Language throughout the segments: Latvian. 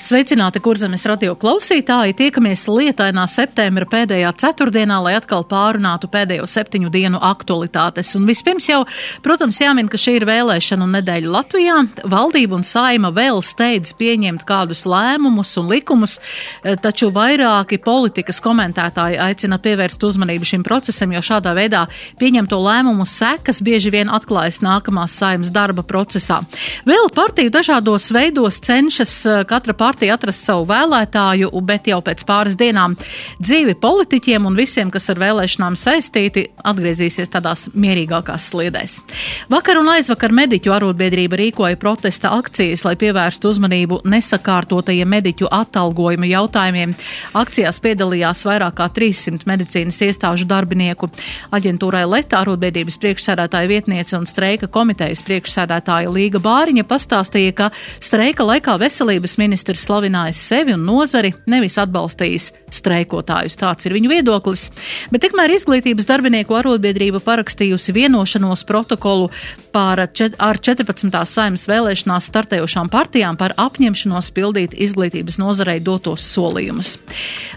Sveicināti, kurzemes radio klausītāji! Tiekamies lietainā septembra pēdējā ceturtdienā, lai atkal pārunātu pēdējo septiņu dienu aktualitātes. Un vispirms jau, protams, jāmin, ka šī ir vēlēšana nedēļa Latvijā. Valdība un saima vēl steidz pieņemt kādus lēmumus un likumus, eh, taču vairāki politikas komentētāji aicina pievērst uzmanību šim procesam, jo šādā veidā pieņemto lēmumu sekas bieži vien atklājas nākamās saimas darba procesā. Vēl partiju dažādos veidos cenšas eh, katra partija partija atrast savu vēlētāju, bet jau pēc pāris dienām dzīvi politiķiem un visiem, kas ar vēlēšanām saistīti, atgriezīsies tādās mierīgākās sliedēs. Vakar un aizvakar mediķu arotbiedrība rīkoja protesta akcijas, lai pievērstu uzmanību nesakārtotajiem mediķu atalgojuma jautājumiem. Akcijās piedalījās vairāk kā 300 medicīnas iestāžu darbinieku. Aģentūrai Leta arotbiedrības priekšsēdētāja vietniece un streika komitejas priekšsēdētāja Līga Bāriņa pastāstīja, ka streika laikā veselības ministrs ir slavinājis sevi un nozari, nevis atbalstījis streikotājus. Tāds ir viņu viedoklis. Bet tikmēr izglītības darbinieku arotbiedrība parakstījusi vienošanos protokolu par čet, ar 14. saimas vēlēšanās startējošām partijām par apņemšanos pildīt izglītības nozarei dotos solījumus.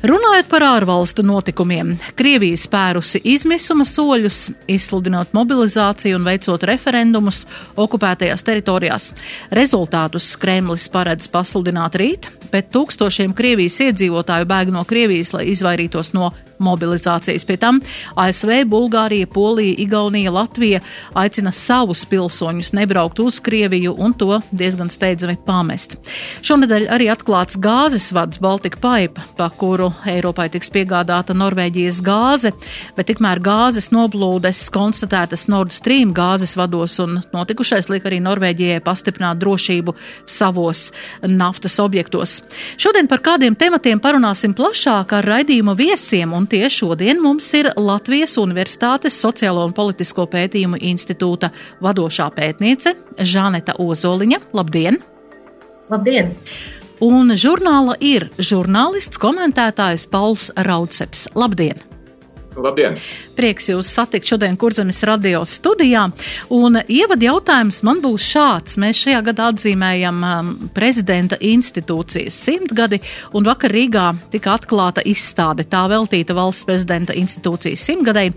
Runājot par ārvalstu notikumiem, Krievija spērusi izmisuma soļus, izsludinot mobilizāciju un veicot referendumus okupētajās teritorijās. Rezultātus Kremlis paredz pasludināt rīt, bet tūkstošiem Krievijas iedzīvotāju bēg no Krievijas, lai izvairītos no mobilizācijas. Pie tam ASV, Bulgārija, Polija, Igaunija, Latvija aicina savus pilsoņus nebraukt uz Krieviju un to diezgan steidzami pamest. Šonadēļ arī atklāts gāzes vads Baltika Pipe, pa kuru Eiropai tiks piegādāta Norvēģijas gāze, bet tikmēr gāzes noplūdes konstatētas Nord Stream gāzes vados un notikušais liek arī Norvēģijai pastiprināt drošību savos naftas objektos. Šodien par kādiem tematiem parunāsim plašāk ar raidījuma viesiem un tie šodien mums ir Latvijas Universitātes Sociālo un Politisko pētījumu institūta vadošā pētniece Žaneta Ozoliņa. Labdien! Labdien! Un žurnāla ir žurnālists, komentētājs Pauls Raudseps. Labdien! Labdien! Prieks jūs satikt šodien Kurzemes radio studijā. Un ievad jautājums man būs šāds. Mēs šajā gadā atzīmējam um, prezidenta institūcijas simtgadi, un vakar Rīgā tika atklāta izstāde tā veltīta valsts prezidenta institūcijas simtgadei.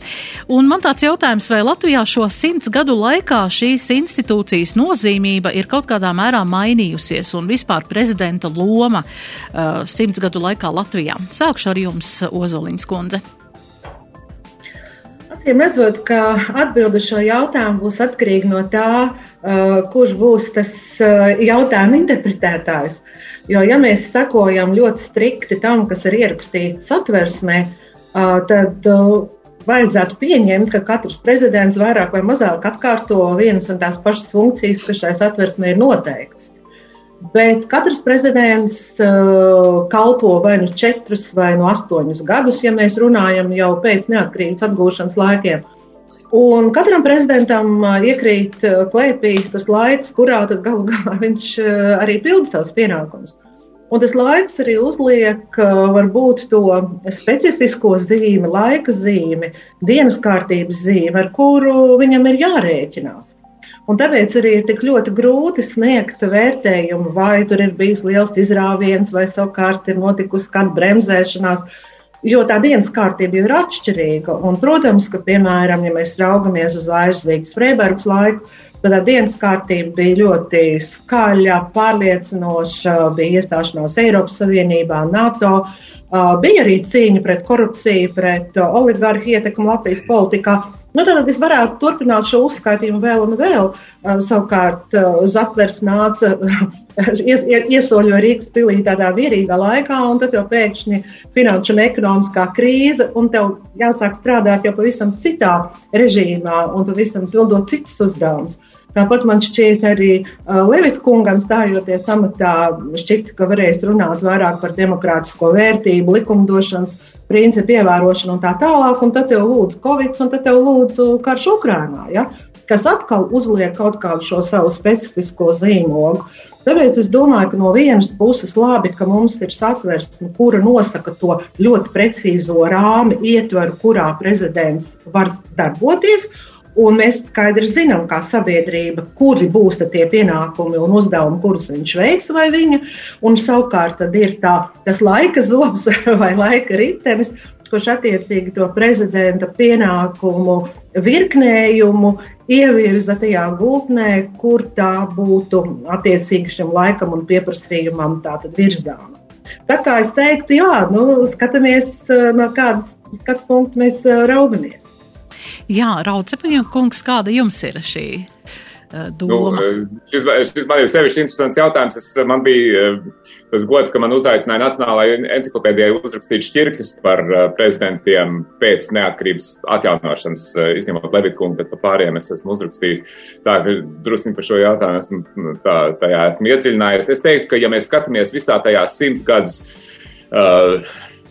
Un man tāds jautājums, vai Latvijā šo simts gadu laikā šīs institūcijas nozīmība ir kaut kādā mērā mainījusies un vispār prezidenta loma uh, simts gadu laikā Latvijā. Sākšu ar jums, Ozoliņas kundze. Acīm redzot, ka atbilde šo jautājumu būs atkarīga no tā, uh, kurš būs tas uh, jautājuma interpretētājs. Jo, ja mēs sekojam ļoti strikti tam, kas ir ierakstīts satversmē, uh, tad vajadzētu pieņemt, ka katrs prezidents vairāk vai mazāk atkārto vienas un tās pašas funkcijas, kas šai satversmē ir noteiktas. Bet katrs prezidents uh, kalpo vai nu četrus, vai nu astoņus gadus, ja mēs runājam jau pēc neatkarības atgūšanas laikiem. Un katram prezidentam uh, iekrīt uh, klēpī tas laiks, kurā galu galā viņš uh, arī pilda savus pienākumus. Un tas laiks arī uzliek varbūt to specifisko zīmi, laika zīmi, dienas kārtības zīmi, ar kuru viņam ir jārēķinās. Un tāpēc arī ir tik ļoti grūti sniegt vērtējumu, vai tur ir bijis liels izrāviens, vai savukārt ir notikusi kāda bremzēšanās. Jo tā dienas kārtība ir atšķirīga. Un, protams, ka, piemēram, ja mēs raugamies uz Vairsvīgas Freibergas laiku, tad tā dienas kārtība bija ļoti skaļa, pārliecinoša, bija iestāšanās Eiropas Savienībā, NATO. Bija arī cīņa pret korupciju, pret oligarhu ietekmi Latvijas politikā. Nu, tad es varētu turpināt šo uzskaitījumu vēl un vēl. Uh, savukārt uh, Zatvers nāca, ies, iesoļoja Rīgas pilī tādā vierīgā laikā, un tad jau pēkšņi finanšu un ekonomiskā krīze, un tev jāsāk strādāt jau pavisam citā režīmā un pavisam pildot citus uzdevumus. Tāpat man šķiet, arī uh, Levita kungam stājoties amatā, šķiet, ka varēs runāt vairāk par demokrātisko vērtību, likumdošanas principu ievērošanu un tā tālāk, un tad tev lūdzu Covid, un tad tev lūdzu karš Ukrainā. Ja? kas atkal uzliek kaut kādu šo savu specifisko zīmogu. Tāpēc es domāju, ka no vienas puses labi, ka mums ir satversme, kura nosaka to ļoti precīzo rāmi, ietveru, kurā prezidents var darboties. Un mēs skaidri zinām, kā sabiedrība, kuri būs tie pienākumi un uzdevumi, kurus viņš veiks vai viņa. Un savukārt ir tā, tas laika zobs vai laika ritenis, kurš attiecīgi to prezidenta pienākumu virknējumu ievirza tajā gultnē, kur tā būtu attiecīgi šim laikam un pieprasījumam virzāma. Tā kā es teiktu, jā, nu, skatāmies no kādas skatu punkta mēs raugamies. Jā, Raucepaņa kungs, kāda jums ir šī uh, doma? Nu, šis, šis man ir sevišķi interesants jautājums. Es, man bija tas gods, ka man uzaicināja Nacionālajai enciklopēdijai uzrakstīt šķirkļus par prezidentiem pēc neatkarības atjaunošanas, izņemot Levitkungu, bet par pāriem es esmu uzrakstījis. Tā, ka drusku par šo jautājumu esmu, tā, tajā esmu iedziļinājies. Es teiktu, ka ja mēs skatāmies visā tajā simt gadus, uh,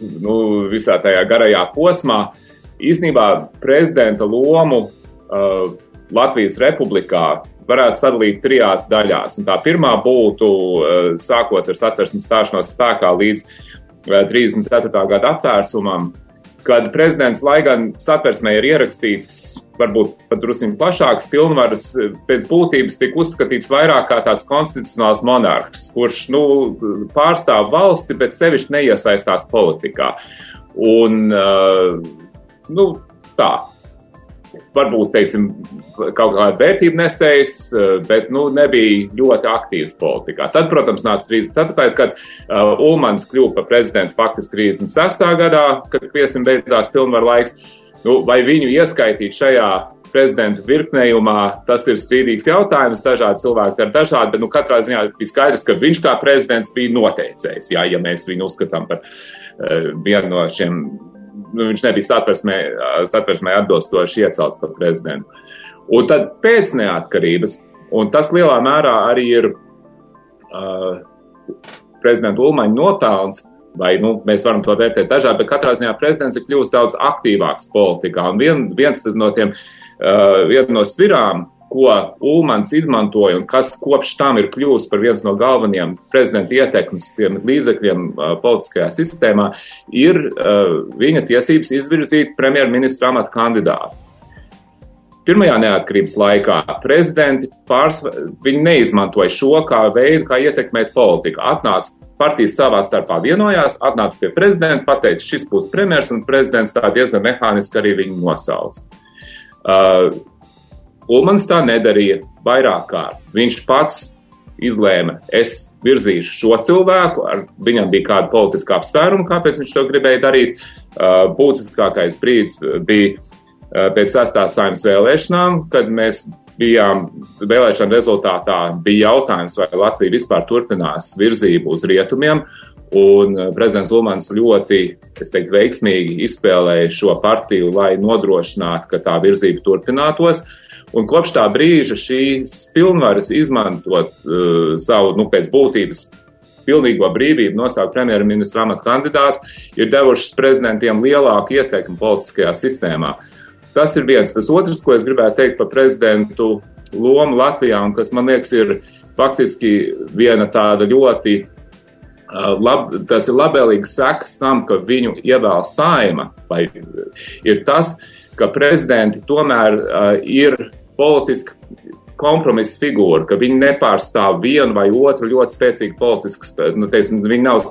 nu, visā tajā garajā posmā, uh, īsnībā prezidenta lomu uh, Latvijas republikā varētu sadalīt trijās daļās. Un tā pirmā būtu uh, sākot ar satversmes stāšanos spēkā līdz uh, 34. gada apvērsumam, kad prezidents, lai gan satversmē ir ierakstīts varbūt pat drusku plašāks pilnvaras, pēc būtības tika uzskatīts vairāk kā tāds konstitucionāls monarhs, kurš nu, pārstāv valsti, bet sevišķi neiesaistās politikā. Un, uh, nu, tā. Varbūt, teiksim, kaut kāda vērtība nesējis, eh, bet, nu, nebija ļoti aktīvs politikā. Tad, protams, nāca 34. gads. Uh, Ulmans kļuva par prezidentu faktiski 36. gadā, kad piesim beidzās pilnvaru laiks. Nu, vai viņu ieskaitīt šajā prezidentu virknējumā, tas ir strīdīgs jautājums. Dažādi cilvēki ar dažādi, bet nu, katrā ziņā bija skaidrs, ka viņš kā prezidents bija noteicējis, jā, ja mēs viņu uzskatām par uh, vienu no šiem nu, viņš nebija satversmē, satversmē atbilstoši iecelts par prezidentu. Un tad pēc neatkarības, un tas lielā mērā arī ir uh, prezidenta Ulmaņa nopelns, vai nu, mēs varam to vērtēt dažādi, bet katrā ziņā prezidents ir kļuvis daudz aktīvāks politikā. Un vien, viens no tiem, uh, viena no svirām, ko Ulmans izmantoja un kas kopš tam ir kļuvis par viens no galvenajiem prezidenta ietekmes līdzekļiem uh, politiskajā sistēmā, ir uh, viņa tiesības izvirzīt premjerministra amata kandidātu. Pirmajā neatkarības laikā prezidenti pārsvarā neizmantoja šo kā veidu, kā ietekmēt politiku. Atnāca partijas savā starpā vienojās, atnāca pie prezidenta, pateica, šis būs premjers, un prezidents tā diezgan mehāniski arī viņu nosauca. Uh, Ulmans tā nedarīja vairāk kārt. Viņš pats izlēma, es virzīšu šo cilvēku, ar viņam bija kāda politiska apsvēruma, kāpēc viņš to gribēja darīt. Uh, būtiskākais brīdis bija uh, pēc sastās saimnes vēlēšanām, kad mēs bijām vēlēšana rezultātā, bija jautājums, vai Latvija vispār turpinās virzību uz rietumiem. Un uh, prezidents Ulmans ļoti, es teiktu, veiksmīgi izspēlēja šo partiju, lai nodrošinātu, ka tā virzība turpinātos. Uh, Un kopš tā brīža šīs pilnvaras izmantot uh, savu, nu, pēc būtības pilnīgo brīvību nosaukt premjerministra amatu kandidātu, ir devušas prezidentiem lielāku ietekmi politiskajā sistēmā. Tas ir viens. Tas otrs, ko es gribētu teikt par prezidentu lomu Latvijā, un kas man liekas ir faktiski viena tāda ļoti, uh, lab, tas ir labvēlīgs sekas tam, ka viņu ievēl saima, vai ir tas, ka prezidenti tomēr uh, ir politiska kompromisa figūra, ka viņi nepārstāv vienu vai otru ļoti spēcīgu politisku spēku. Nu, teiksim, viņi nav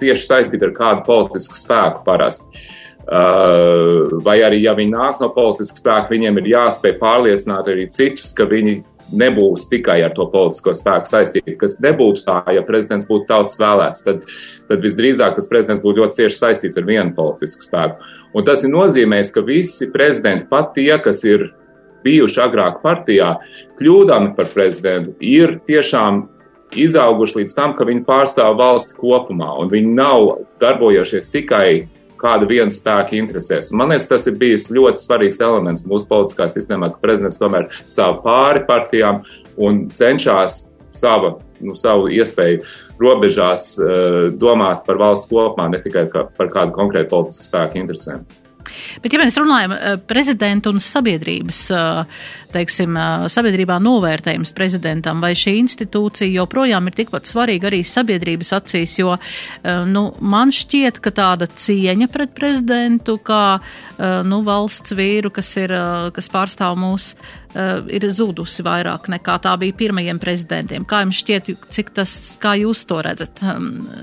cieši saistīti ar kādu politisku spēku parasti. Uh, vai arī, ja viņi nāk no politiska spēka, viņiem ir jāspēj pārliecināt arī citus, ka viņi nebūs tikai ar to politisko spēku saistīti. Kas nebūtu tā, ja prezidents būtu tautas vēlēts, tad, tad visdrīzāk tas prezidents būtu ļoti cieši saistīts ar vienu politisku spēku. Un tas ir nozīmējis, ka visi prezidenti, pat tie, kas ir bijuši agrāk partijā, kļūdami par prezidentu, ir tiešām izauguši līdz tam, ka viņi pārstāv valsti kopumā, un viņi nav darbojušies tikai kāda viena spēka interesēs. Un man liekas, tas ir bijis ļoti svarīgs elements mūsu politiskā sistēmā, ka prezidents tomēr stāv pāri partijām un cenšas sava, nu, savu iespēju robežās uh, domāt par valstu kopumā, ne tikai par kādu konkrētu politisku spēku interesēm. Bet, ja mēs runājam prezidentu un sabiedrības, teiksim, sabiedrībā novērtējums prezidentam, vai šī institūcija joprojām ir tikpat svarīga arī sabiedrības acīs, jo, nu, man šķiet, ka tāda cieņa pret prezidentu, kā, nu, valsts vīru, kas ir, kas pārstāv mūs, ir zudusi vairāk nekā tā bija pirmajiem prezidentiem. Kā jums šķiet, cik tas, kā jūs to redzat,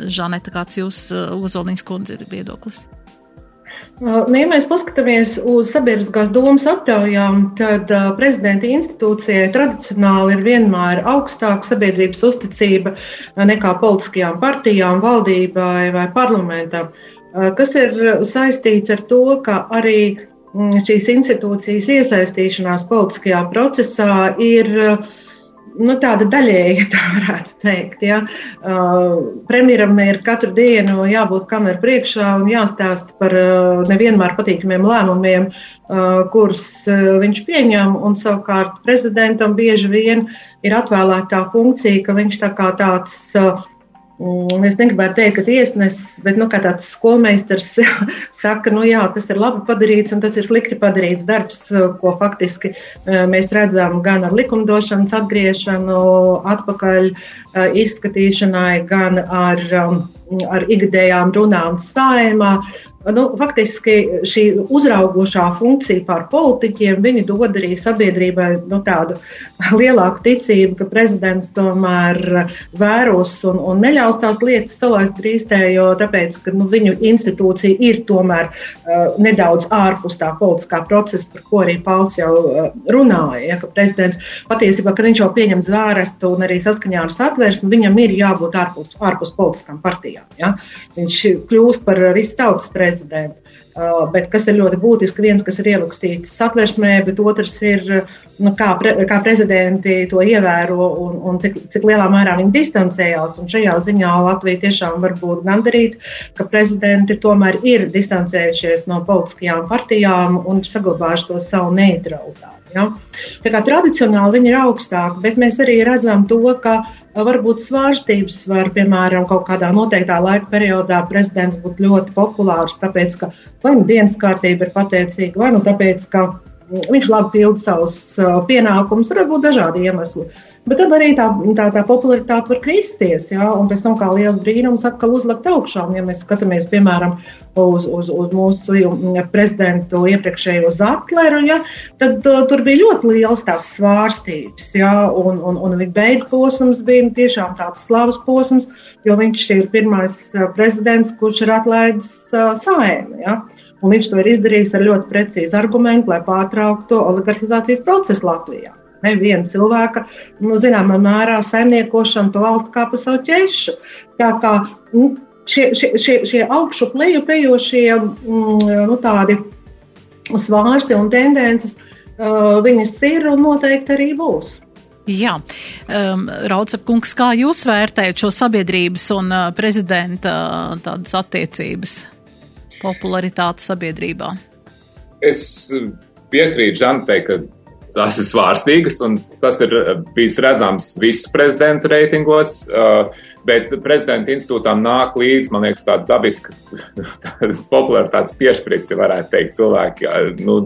Žaneta, kāds jūs, Ozolnīs kundze, ir viedoklis? Nu, ja mēs paskatāmies uz sabiedriskās domas aptaujām, tad uh, prezidenta institūcijai tradicionāli ir vienmēr augstāka sabiedrības uzticība nekā politiskajām partijām, valdībai vai parlamentam, uh, kas ir saistīts ar to, ka arī šīs institūcijas iesaistīšanās politiskajā procesā ir uh, nu, tāda daļēja, tā varētu teikt. Ja. Uh, premjeram ir katru dienu jābūt kameru priekšā un jāstāsta par uh, nevienmēr patīkamiem lēmumiem, uh, kurus uh, viņš pieņem. Un savukārt prezidentam bieži vien ir atvēlēta tā funkcija, ka viņš tā kā tāds. Uh, Es negribētu teikt, ka tiesnesis, bet nu, tāds skolmeistars saka, nu jā, tas ir labi padarīts un tas ir slikti padarīts darbs, ko faktiski eh, mēs redzam gan ar likumdošanas atgriešanu atpakaļ eh, izskatīšanai, gan ar, um, ar ikgadējām runām saimā. Nu, faktiski šī uzraugošā funkcija pār politiķiem dod arī sabiedrībai nu, tādu lielāku ticību, ka prezidents tomēr vēros un, un neļaus tās lietas salaist drīztē, jo tāpēc, ka nu, viņu institūcija ir tomēr uh, nedaudz ārpus tā politiskā procesa, par ko arī Pauls jau uh, runāja, ja, ka prezidents patiesībā, kad viņš jau pieņem zvērestu un arī saskaņā ar satversmi, viņam ir jābūt ārpus, ārpus politiskām partijām. Ja. Viņš kļūst par visu tautas prezidentu prezidentu. Uh, bet kas ir ļoti būtiski, viens, kas ir ierakstīts satversmē, bet otrs ir, nu, kā, pre, kā prezidenti to ievēro un, un cik, cik lielā mērā viņi distancējās. Un šajā ziņā Latvija tiešām var būt gandarīta, ka prezidenti tomēr ir distancējušies no politiskajām partijām un saglabājuši to savu neutralitāti. Ja? Tā kā tradicionāli viņi ir augstāki, bet mēs arī redzam to, ka varbūt svārstības var, piemēram, kaut kādā noteiktā laika periodā prezidents būt ļoti populārs, tāpēc, ka vai nu dienas kārtība ir pateicīga, vai nu tāpēc, ka viņš labi pilda savus pienākumus, var būt dažādi iemesli. Bet tad arī tā, tā, tā popularitāte var kristies, ja? un pēc tam kā liels brīnums atkal uzlikt augšā. Un, ja mēs skatāmies, piemēram, uz, uz, uz mūsu prezidentu iepriekšējo Zatleru, ja? tad uh, tur bija ļoti liels tās svārstības. Ja? Un, un, un viņa beigu posms bija tiešām tāds slavas posms, jo viņš ir pirmais prezidents, kurš ir atlaidis uh, saēmu. Ja? Un viņš to ir izdarījis ar ļoti precīzu argumentu, lai pārtrauktu oligarhizācijas procesu Latvijā. Neviena cilvēka, nu, zināmā mērā, saimniekošana pa valsts kā pa savu ķešu. Tā kā nu, šie, šie, šie, šie augšu pleju pejošie mm, nu, tādi svārsti un tendences, uh, viņas ir un noteikti arī būs. Jā, um, Raucepkungs, kā jūs vērtējat šo sabiedrības un uh, prezidenta uh, tādas attiecības, popularitāti sabiedrībā? Es piekrītu Žantei, ka tās ir svārstīgas, un tas ir eh, bijis redzams visu prezidentu reitingos. Uh, bet prezidenta institūtām nāk līdzi, man liekas, tāda dabiska, tāda popularitātes piešprits, ja varētu teikt, cilvēki. Nu,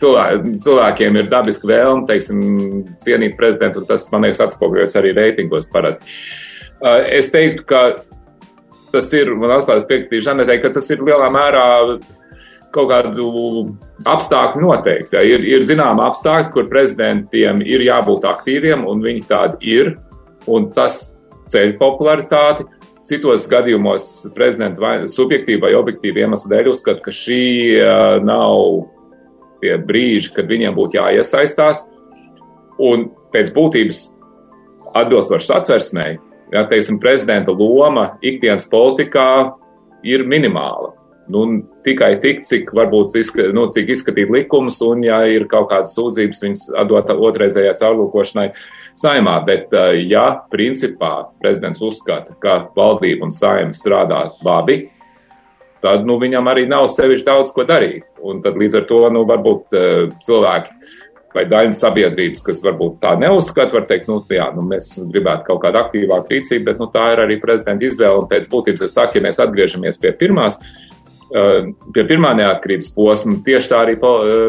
cilvēki, cilvēkiem ir dabiska vēlme, teiksim, cienīt prezidentu, un tas, man liekas, atspoguļojas arī reitingos parasti. Es teiktu, ka tas ir, man atklājas piekritīs Žanetei, ka tas ir lielā mērā kaut kādu apstākļu noteikts. Ja. Ir, ir zināma apstākļi, kur prezidentiem ir jābūt aktīviem, un viņi tādi ir, un tas ceļ popularitāti. Citos gadījumos prezidenta vai subjektīva vai objektīva iemesla dēļ uzskata, ka šī uh, nav tie brīži, kad viņiem būtu jāiesaistās. Un pēc būtības atbilstoši satversmei, ja teiksim, prezidenta loma ikdienas politikā ir minimāla. Nu, tikai tik, cik varbūt izska, nu, cik izskatīt likumus, un, ja ir kaut kādas sūdzības, viņas atdot otrreizējā caurlūkošanai saimā. Bet, eh, ja principā prezidents uzskata, ka valdība un saima strādā labi, tad nu, viņam arī nav sevišķi daudz ko darīt. Un tad līdz ar to nu, varbūt uh, cilvēki vai daļa sabiedrības, kas varbūt tā neuzskata, var teikt, nu, jā, nu, mēs gribētu kaut kādu aktīvāku rīcību, bet nu, tā ir arī prezidenta izvēle. Un pēc būtības es saku, ja mēs atgriežamies pie pirmās pie pirmā neatkarības posma tieši tā arī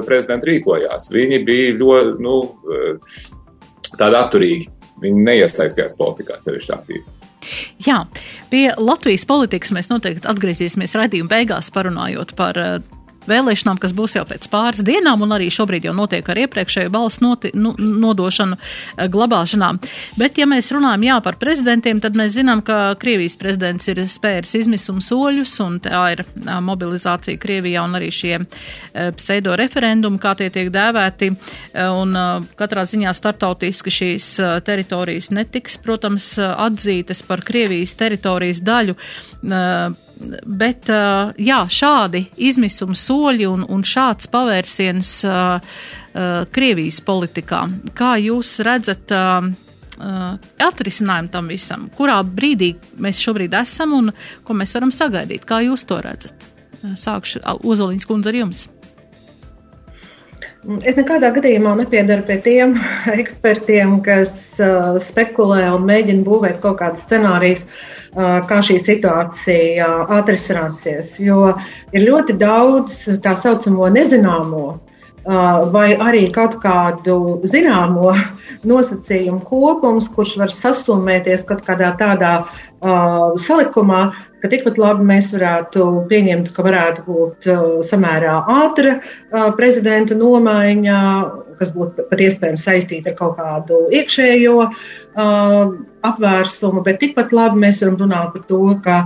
prezidenti rīkojās. Viņi bija ļoti, nu, tādi atturīgi. Viņi neiesaistījās politikā sevišķi aktīvi. Jā, pie Latvijas politikas mēs noteikti atgriezīsimies raidījuma beigās, parunājot par vēlēšanām, kas būs jau pēc pāris dienām, un arī šobrīd jau notiek ar iepriekšēju balsu noti, nu, nodošanu eh, glabāšanā. Bet, ja mēs runājam jā, par prezidentiem, tad mēs zinām, ka Krievijas prezidents ir spēris izmisuma soļus, un tā ir mobilizācija Krievijā un arī šie pseido referendumi, kā tie tiek dēvēti, un katrā ziņā startautiski šīs teritorijas netiks, protams, atzītas par Krievijas teritorijas daļu bet jā, šādi izmisuma soļi un, un šāds pavērsiens Krievijas politikā, kā jūs redzat atrisinājumu tam visam? Kurā brīdī mēs šobrīd esam un ko mēs varam sagaidīt? Kā jūs to redzat? Sākšu Ozoliņas kundze ar jums. Es nekādā gadījumā nepiedaru pie tiem ekspertiem, kas uh, spekulē un mēģina būvēt kaut kādus scenārijus, uh, kā šī situācija atrisināsies. Jo ir ļoti daudz tā saucamo nezināmo, vai arī kaut kādu zināmo nosacījumu kopums, kurš var sasumēties kaut kādā tādā uh, salikumā, ka tikpat labi mēs varētu pieņemt, ka varētu būt uh, samērā ātra uh, prezidenta nomaiņa, kas būtu pat iespējams saistīta ar kaut kādu iekšējo uh, apvērsumu, bet tikpat labi mēs varam runāt par to, ka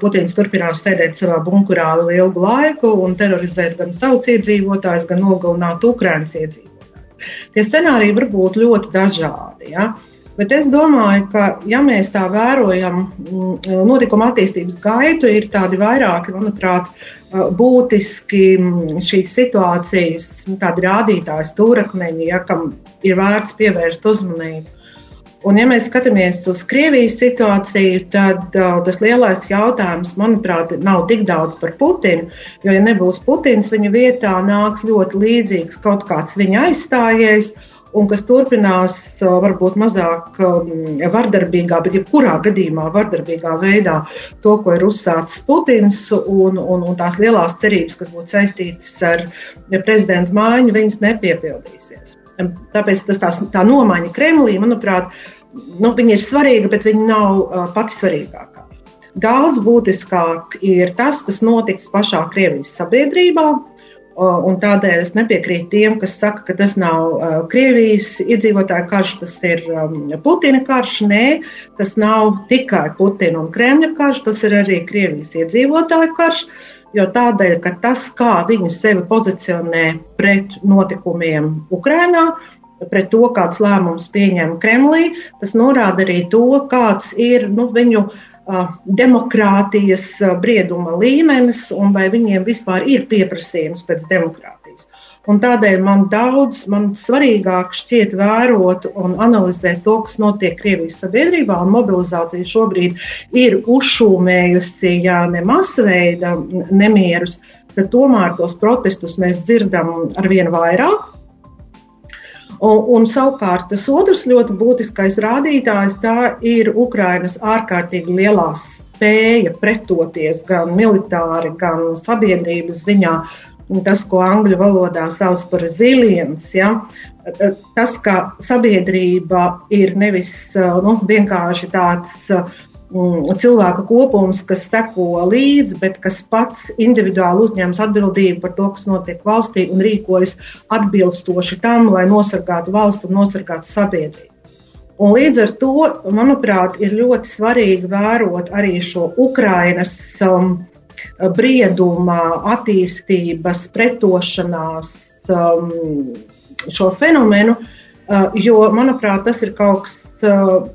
Putins turpinās sēdēt savā bunkurā ilgu laiku un terorizēt gan savus iedzīvotājus, gan nogalināt Ukraiņas iedzīvotājus. Tie scenāriji var būt ļoti dažādi. Ja? Bet es domāju, ka, ja mēs tā vērojam mm, notikuma attīstības gaitu, ir tādi vairāki, manuprāt, būtiski mm, šīs situācijas nu, rādītāji, stūrakmeņi, ja, kam ir vērts pievērst uzmanību. Un, ja mēs skatāmies uz Krievijas situāciju, tad uh, tas lielais jautājums, manuprāt, nav tik daudz par Putinu. Jo, ja nebūs Putins, viņa vietā nāks ļoti līdzīgs kaut kāds viņa aizstājies, uh, un kas turpinās varbūt mazāk vardarbīgā, bet jebkurā gadījumā vardarbīgā veidā to, ko ir uzsācis Putins un, un, un tās lielās cerības, kas būtu saistītas ar prezidentu mājiņu, viņas nepiepildīsies. Tāpēc tas tās, tā nomaiņa Kremlī, manuprāt, nu, ir svarīga, bet viņa nav uh, pati svarīgākā. Daudz būtiskāk ir tas, kas notiks pašā Krievijas sabiedrībā, Un tādēļ es nepiekrītu tiem, kas saka, ka tas nav uh, Krievijas iedzīvotāju karš, tas ir um, Putina karš. Nē, tas nav tikai Putina un Kremļa karš, tas ir arī Krievijas iedzīvotāju karš. Jo tādēļ, ka tas, kā viņi sevi pozicionē pret notikumiem Ukrajinā, pret to, kāds lēmums pieņem Kremlī, tas norāda arī to, kāds ir nu, viņu uh, demokrātijas brieduma līmenis un vai viņiem vispār ir pieprasījums pēc demokrātijas. Un tādēļ man daudz, man svarīgāk šķiet vērot un analizēt to, kas notiek Krievijas sabiedrībā, mobilizācija šobrīd ir uzšūmējusi, ja ne masveida nemierus, tad tomēr tos protestus mēs dzirdam arvien vairāk, Un, un savukārt tas otrs ļoti būtiskais rādītājs ir Ukrainas ārkārtīgi lielā spēja pretoties gan militāri, gan sabiedrības ziņā. Tas, ko angļu valodā sauc par ziliens, ja? tas, ka sabiedrība ir nevis nu, vienkārši tāds Mm, cilvēku kopums, kas seko līdzi, bet kas pats individuāli uzņems atbildību par to, kas notiek valstī un rīkojas atbilstoši tam, lai nosargātu valstu un nosargātu sabiedrību. Un līdz ar to, manuprāt, ir ļoti svarīgi vērot arī šo Ukrainas um, brieduma, attīstības, pretošanās um, šo fenomenu, uh, jo, manuprāt, tas ir kaut kas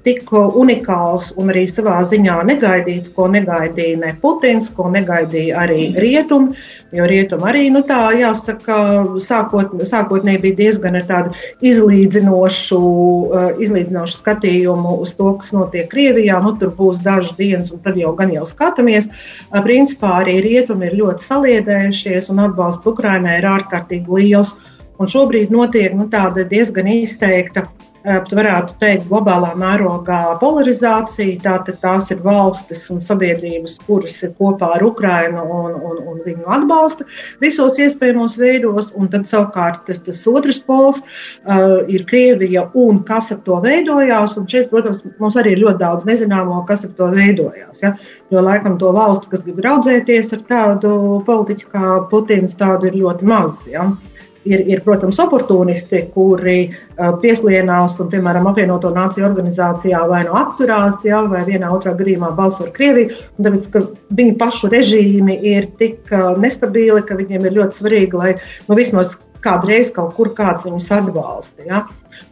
tik unikāls un arī savā ziņā negaidīts, ko negaidīja ne Putins, ko negaidīja arī rietumi. Jo rietumi arī, nu tā jāsaka, sākot, sākotnēji bija diezgan ar tādu izlīdzinošu, uh, izlīdzinošu skatījumu uz to, kas notiek Krievijā. Nu, tur būs dažas dienas, un tad jau gan jau skatāmies. Uh, principā arī rietumi ir ļoti saliedējušies, un atbalsts Ukrainai ir ārkārtīgi liels. Un šobrīd notiek nu, tāda diezgan izteikta varētu teikt, globālā mērogā polarizācija. Tātad tās ir valstis un sabiedrības, kuras ir kopā ar Ukrainu un, un, un viņu atbalsta visos iespējamos veidos. Un tad savukārt tas, tas otrs pols uh, ir Krievija un kas ar to veidojās. Un šeit, protams, mums arī ir ļoti daudz nezināmo, kas ar to veidojās. Ja? Jo laikam to valstu, kas grib draudzēties ar tādu politiķu kā Putins, tādu ir ļoti maz. Ja? Ir, ir, protams, oportunisti, kuri uh, pieslienās un, piemēram, apvienoto nāciju organizācijā vai nu no apturās, ja, vai vienā otrā gadījumā balso ar Krieviju. Tāpēc, ka viņu pašu režīmi ir tik uh, nestabili, ka viņiem ir ļoti svarīgi, lai nu, vismaz kādreiz kaut kur kāds viņus atbalsta. Ja.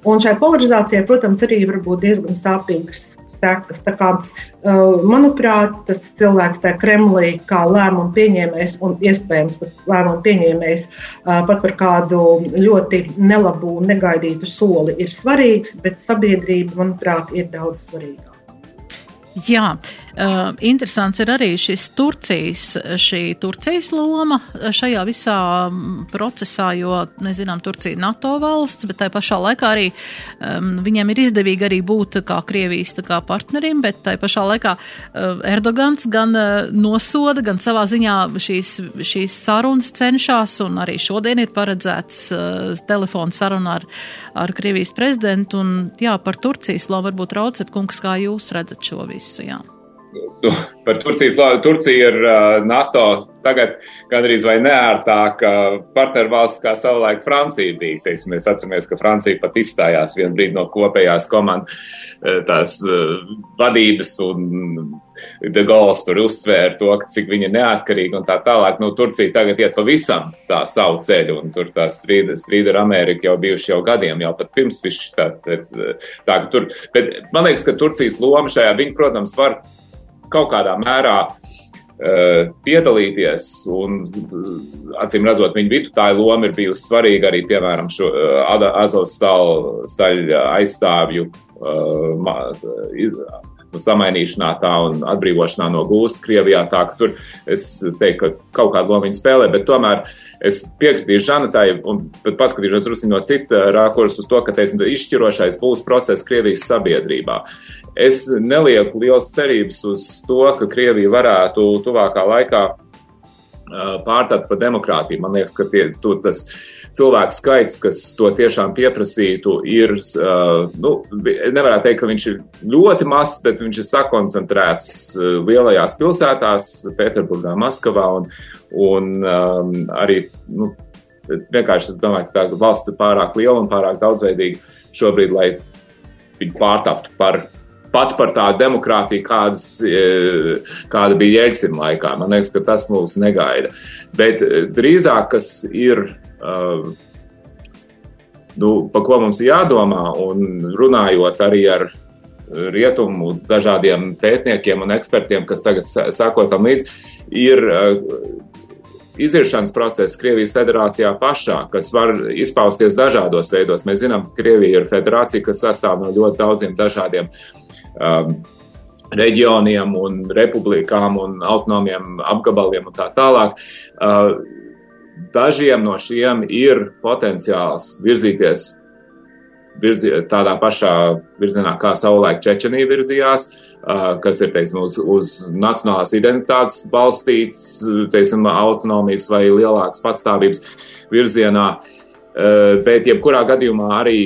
Un šai polarizācijai, protams, arī var būt diezgan sāpīgas sekas. Tā kā, uh, manuprāt, tas cilvēks tajā Kremlī kā lēmumu pieņēmējs un iespējams pat lēmumu pieņēmējs uh, pat par kādu ļoti nelabu un negaidītu soli ir svarīgs, bet sabiedrība, manuprāt, ir daudz svarīgāka. Jā, uh, interesants ir arī šis Turcijas, šī Turcijas loma šajā visā procesā, jo, nezinām, Turcija ir NATO valsts, bet tai pašā laikā arī um, viņiem ir izdevīgi arī būt kā Krievijas kā partnerim, bet tai pašā laikā uh, Erdogans gan uh, nosoda, gan savā ziņā šīs, šīs sarunas cenšas, un arī šodien ir paredzēts uh, telefona saruna ar, ar Krievijas prezidentu, un jā, par Turcijas lomu varbūt Raucet kungs, kā jūs redzat šo visu. Jā. Par Turcijas. Turcija ir NATO tagad gandrīz vai neērtāka partnervalsts, kā savulaik Francija bija. Teiksim, mēs atceramies, ka Francija pat izstājās vienu brīdi no kopējās komandas tās vadības un De Gauls tur uzsvēra to, cik viņa ir neatkarīga un tā tālāk. Nu, Turcija tagad iet pavisam tā savu ceļu un tur tā strīda, strīda ar Ameriku jau bijuši jau gadiem, jau pat pirms viss tā, tā, tā, ka tur. Bet man liekas, ka Turcijas loma šajā, viņi, protams, var kaut kādā mērā uh, piedalīties, un acīm redzot, viņa vidutāja loma ir bijusi svarīga arī, piemēram, šo uh, Azovas staļu aizstāvju uh, iz, samainīšanā tā un atbrīvošanā no gūsta Krievijā. Tā ka tur es teiktu, ka kaut kādu lomu viņi spēlē, bet tomēr es piekritīšu Žanatai un paskatīšos rusiņo no cita rākurs uz to, ka, teiksim, izšķirošais būs process Krievijas sabiedrībā. Es nelieku liels cerības uz to, ka Krievija varētu tuvākā laikā pārtāpt par demokrātiju. Man liekas, ka tie, tu, tas cilvēku skaits, kas to tiešām pieprasītu, ir, nu, nevarētu teikt, ka viņš ir ļoti mazs, bet viņš ir sakoncentrēts lielajās pilsētās, Pēterburgā, Maskavā un, un um, arī, nu, vienkārši domāju, ka tā valsts ir pārāk liela un pārāk daudzveidīga šobrīd, lai viņu pārtaptu par pat par tādu demokrātiju, kādas, e, kāda bija Jēlcina laikā. Man liekas, ka tas mūs negaida. Bet drīzāk, kas ir, uh, nu, pa ko mums jādomā, un runājot arī ar rietumu dažādiem pētniekiem un ekspertiem, kas tagad sako tam līdzi, ir iziešanas process Krievijas federācijā pašā, kas var izpausties dažādos veidos. Mēs zinām, ka Krievija ir federācija, kas sastāv no ļoti daudziem dažādiem um, reģioniem un republikām un autonomiem apgabaliem un tā tālāk. Uh, dažiem no šiem ir potenciāls virzīties virzi, tādā pašā virzienā, kā savulaik Čečenija virzījās, kas ir, teiksim, uz, uz nacionālās identitātes balstīts, teiksim, autonomijas vai lielākas patstāvības virzienā. Bet jebkurā gadījumā arī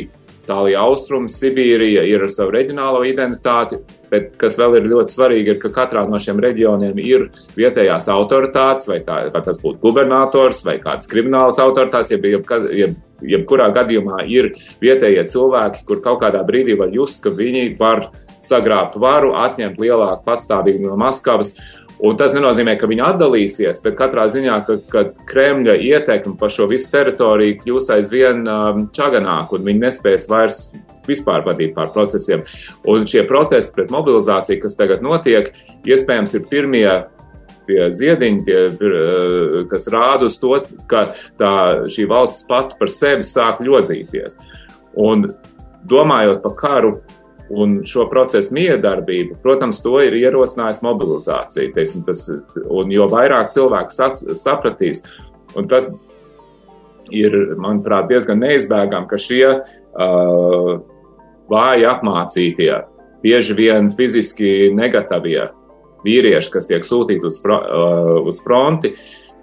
Tālija Austrums, Sibīrija ir ar savu reģionālo identitāti, bet kas vēl ir ļoti svarīgi, ir, ka katrā no šiem reģioniem ir vietējās autoritātes, vai, tā, vai tas būtu gubernators vai kāds krimināls autoritāts, jeb, jeb, jeb, jebkurā gadījumā ir vietējie cilvēki, kur kaut kādā brīdī var just, ka viņi var sagrābt varu, atņemt lielāku patstāvību no Maskavas Un tas nenozīmē, ka viņi atdalīsies, bet katrā ziņā, ka, kad Kremļa ietekme par šo visu teritoriju kļūs aizvien um, čaganāka un viņi nespēs vairs vispār vadīt pār procesiem. Un šie protesti pret mobilizāciju, kas tagad notiek, iespējams ir pirmie tie ziediņi, tie, uh, kas rāda uz to, ka tā, šī valsts pat par sevi sāk ļodzīties. Un domājot par karu, Un šo procesu miedarbību, protams, to ir ierosinājusi mobilizācija. Teiksim, tas, un jo vairāk cilvēku sapratīs, un tas ir, manuprāt, diezgan neizbēgami, ka šie uh, vāji apmācītie, bieži vien fiziski negatavie vīrieši, kas tiek sūtīti uz, fro, uz fronti,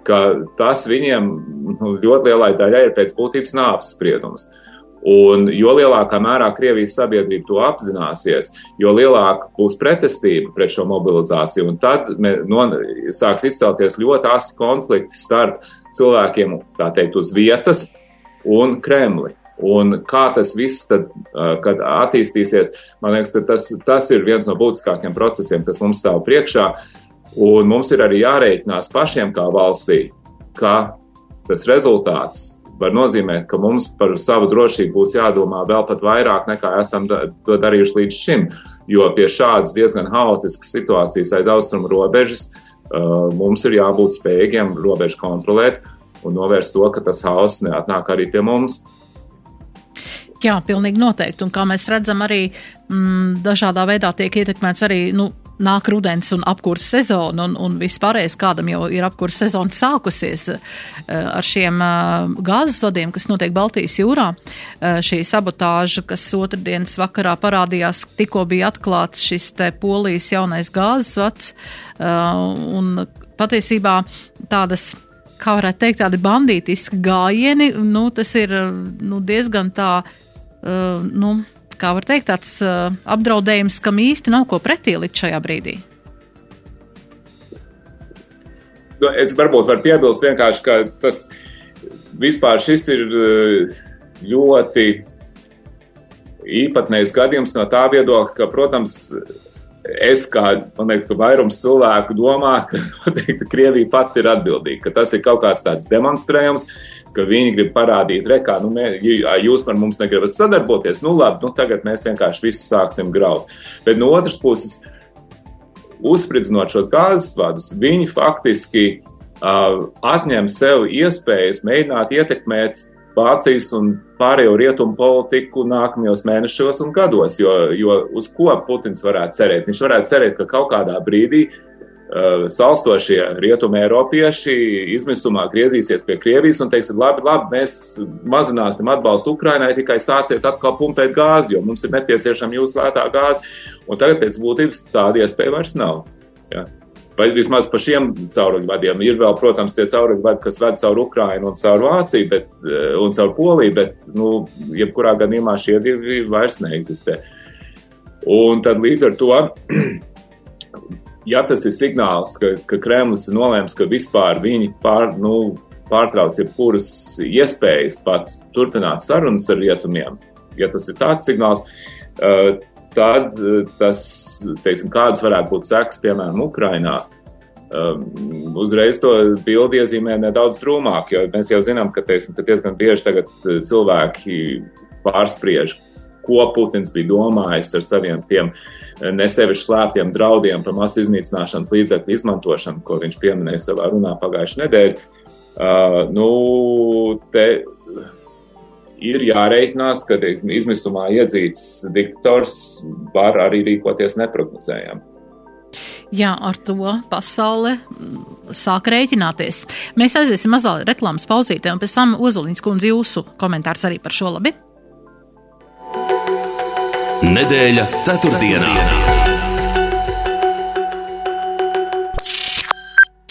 ka tas viņiem nu, ļoti lielai daļai ir pēc būtības nāves spriedums. Un jo lielākā mērā Krievijas sabiedrība to apzināsies, jo lielāka būs pretestība pret šo mobilizāciju. Un tad no, sāks izcelties ļoti asi konflikti starp cilvēkiem, tā teikt, uz vietas un Kremli. Un kā tas viss tad, kad attīstīsies, man liekas, tas, tas ir viens no būtiskākiem procesiem, kas mums stāv priekšā. Un mums ir arī jārēķinās pašiem kā valstī, ka tas rezultāts var nozīmēt, ka mums par savu drošību būs jādomā vēl pat vairāk nekā esam to darījuši līdz šim. Jo pie šādas diezgan haotiskas situācijas aiz austrumu robežas uh, mums ir jābūt spējīgiem robežu kontrolēt un novērst to, ka tas haoss neatnāk arī pie mums. Jā, pilnīgi noteikti. Un kā mēs redzam, arī mm, dažādā veidā tiek ietekmēts arī nu, nāk rudens un apkurss sezona, un, un vispārējais kādam jau ir apkurss sezona sākusies uh, ar šiem uh, gāzes vadiem, kas notiek Baltijas jūrā. Uh, šī sabotāža, kas otrdienas vakarā parādījās, tikko bija atklāts šis te polijas jaunais gāzes vads, un patiesībā tādas kā varētu teikt, tādi bandītiski gājieni, nu, tas ir nu, diezgan tā, uh, nu, kā var teikt, tāds uh, apdraudējums, kam īsti nav ko pretī līdz šajā brīdī? Nu, es varbūt varu piebilst vienkārši, ka tas vispār šis ir uh, ļoti īpatnējs gadījums no tā viedokļa, ka, protams, es kā, man liekas, ka vairums cilvēku domā, ka noteikti Krievija pati ir atbildīga, ka tas ir kaut kāds tāds demonstrējums, ka viņi grib parādīt, re, kā, nu, mē, jūs ar mums negribat sadarboties, nu labi, nu tagad mēs vienkārši visu sāksim graut. Bet no otras puses, uzspridzinot šos gāzes vadus, viņi faktiski uh, atņem sev iespējas mēģināt ietekmēt Vācijas un pārējo rietumu politiku nākamajos mēnešos un gados, jo, jo uz ko Putins varētu cerēt? Viņš varētu cerēt, ka kaut kādā brīdī Uh, salstošie rietumē Eiropieši izmisumā griezīsies pie Krievijas un teiks, labi, labi, mēs mazināsim atbalstu Ukrainai, tikai sāciet atkal pumpēt gāzi, jo mums ir nepieciešama jūsu lētā gāze. Un tagad pēc būtības tāda iespēja vairs nav. Ja? Vai vismaz par šiem cauruļvadiem. Ir vēl, protams, tie cauruļvadi, kas ved caur Ukrainu un caur Vāciju bet, uh, un caur Poliju, bet, nu, jebkurā gadījumā šie divi vairs neeksistē. Un tad līdz ar to ja tas ir signāls, ka, ka Kremlis ir nolēms, ka vispār viņi pār, nu, pārtrauc jebkuras iespējas pat turpināt sarunas ar rietumiem, ja tas ir tāds signāls, uh, tad uh, tas, teiksim, kādas varētu būt sekas, piemēram, Ukrainā. Um, uzreiz to bildi iezīmē nedaudz drūmāk, jo mēs jau zinām, ka, teiksim, ka diezgan bieži tagad uh, cilvēki pārspriež, ko Putins bija domājis ar saviem tiem uh, nesevišķi slēptiem draudiem par masu iznīcināšanas līdzekļu izmantošanu, ko viņš pieminēja savā runā pagājušajā nedēļā. Uh, nu, te ir jāreikinās, ka teiksim, izmisumā iedzīts diktators var arī rīkoties neprognozējami. Jā, ar to pasaule sāk rēķināties. Mēs aiziesim mazā reklāmas pauzītē, un pēc tam Ozoliņas kundze jūsu komentārs arī par šo labi. Nedēļa ceturtdienā. ceturtdienā.